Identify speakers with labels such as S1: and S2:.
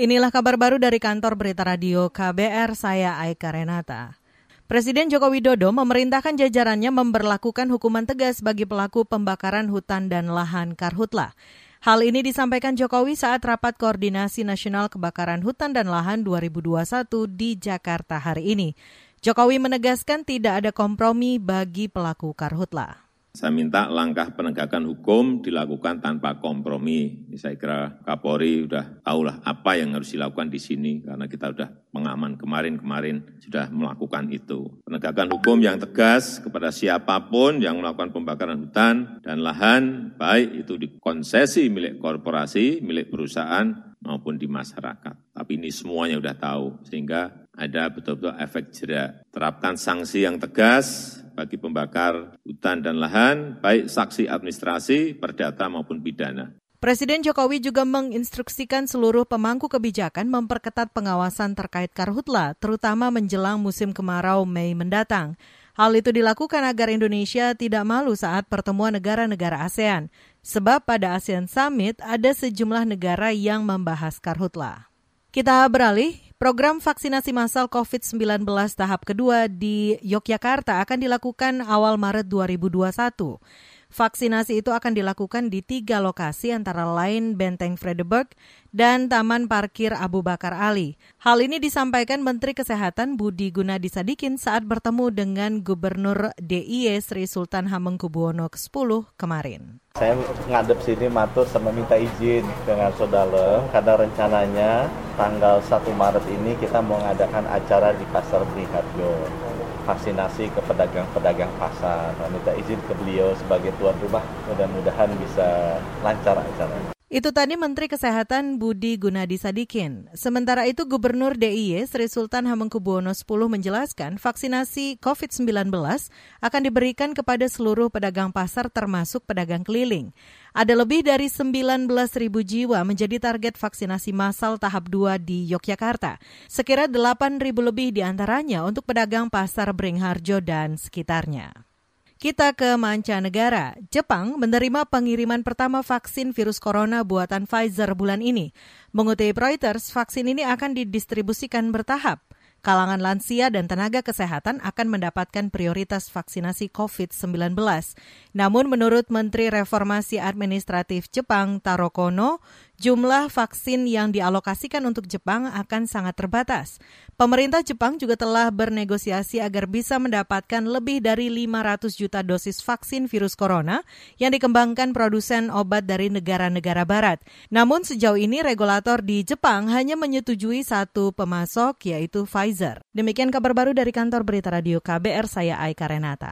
S1: Inilah kabar baru dari kantor berita radio KBR, saya Aika Renata. Presiden Joko Widodo memerintahkan jajarannya memberlakukan hukuman tegas bagi pelaku pembakaran hutan dan lahan karhutla. Hal ini disampaikan Jokowi saat rapat koordinasi nasional kebakaran hutan dan lahan 2021 di Jakarta hari ini. Jokowi menegaskan tidak ada kompromi bagi pelaku karhutla.
S2: Saya minta langkah penegakan hukum dilakukan tanpa kompromi. Saya kira Kapolri sudah tahulah apa yang harus dilakukan di sini karena kita sudah pengaman kemarin-kemarin sudah melakukan itu. Penegakan hukum yang tegas kepada siapa pun yang melakukan pembakaran hutan dan lahan, baik itu di konsesi milik korporasi, milik perusahaan maupun di masyarakat. Tapi ini semuanya sudah tahu sehingga ada betul-betul efek jerak. Terapkan sanksi yang tegas, bagi pembakar hutan dan lahan, baik saksi administrasi, perdata maupun pidana.
S1: Presiden Jokowi juga menginstruksikan seluruh pemangku kebijakan memperketat pengawasan terkait karhutla, terutama menjelang musim kemarau Mei mendatang. Hal itu dilakukan agar Indonesia tidak malu saat pertemuan negara-negara ASEAN, sebab pada ASEAN Summit ada sejumlah negara yang membahas karhutla. Kita beralih, program vaksinasi massal COVID-19 tahap kedua di Yogyakarta akan dilakukan awal Maret 2021. Vaksinasi itu akan dilakukan di tiga lokasi antara lain Benteng Fredeburg dan Taman Parkir Abu Bakar Ali. Hal ini disampaikan Menteri Kesehatan Budi Gunadi Sadikin saat bertemu dengan Gubernur DIY Sri Sultan Hamengkubuwono ke-10 kemarin.
S3: Saya ngadep sini matur sama minta izin dengan saudara karena rencananya tanggal 1 Maret ini kita mau mengadakan acara di Pasar Beringharjo vaksinasi ke pedagang-pedagang pasar. Nah, minta izin ke beliau sebagai tuan rumah, mudah-mudahan bisa lancar acaranya.
S1: Itu tadi Menteri Kesehatan Budi Gunadi Sadikin. Sementara itu Gubernur DIY Sri Sultan Hamengkubuwono X menjelaskan vaksinasi COVID-19 akan diberikan kepada seluruh pedagang pasar termasuk pedagang keliling. Ada lebih dari 19 ribu jiwa menjadi target vaksinasi massal tahap 2 di Yogyakarta. Sekira 8 ribu lebih di antaranya untuk pedagang pasar Bringharjo dan sekitarnya. Kita ke mancanegara. Jepang menerima pengiriman pertama vaksin virus corona buatan Pfizer bulan ini. Mengutip Reuters, vaksin ini akan didistribusikan bertahap. Kalangan lansia dan tenaga kesehatan akan mendapatkan prioritas vaksinasi COVID-19. Namun menurut Menteri Reformasi Administratif Jepang Taro Kono, jumlah vaksin yang dialokasikan untuk Jepang akan sangat terbatas. Pemerintah Jepang juga telah bernegosiasi agar bisa mendapatkan lebih dari 500 juta dosis vaksin virus corona yang dikembangkan produsen obat dari negara-negara barat. Namun sejauh ini regulator di Jepang hanya menyetujui satu pemasok yaitu Pfizer. Demikian kabar baru dari kantor berita radio KBR saya Aika Renata.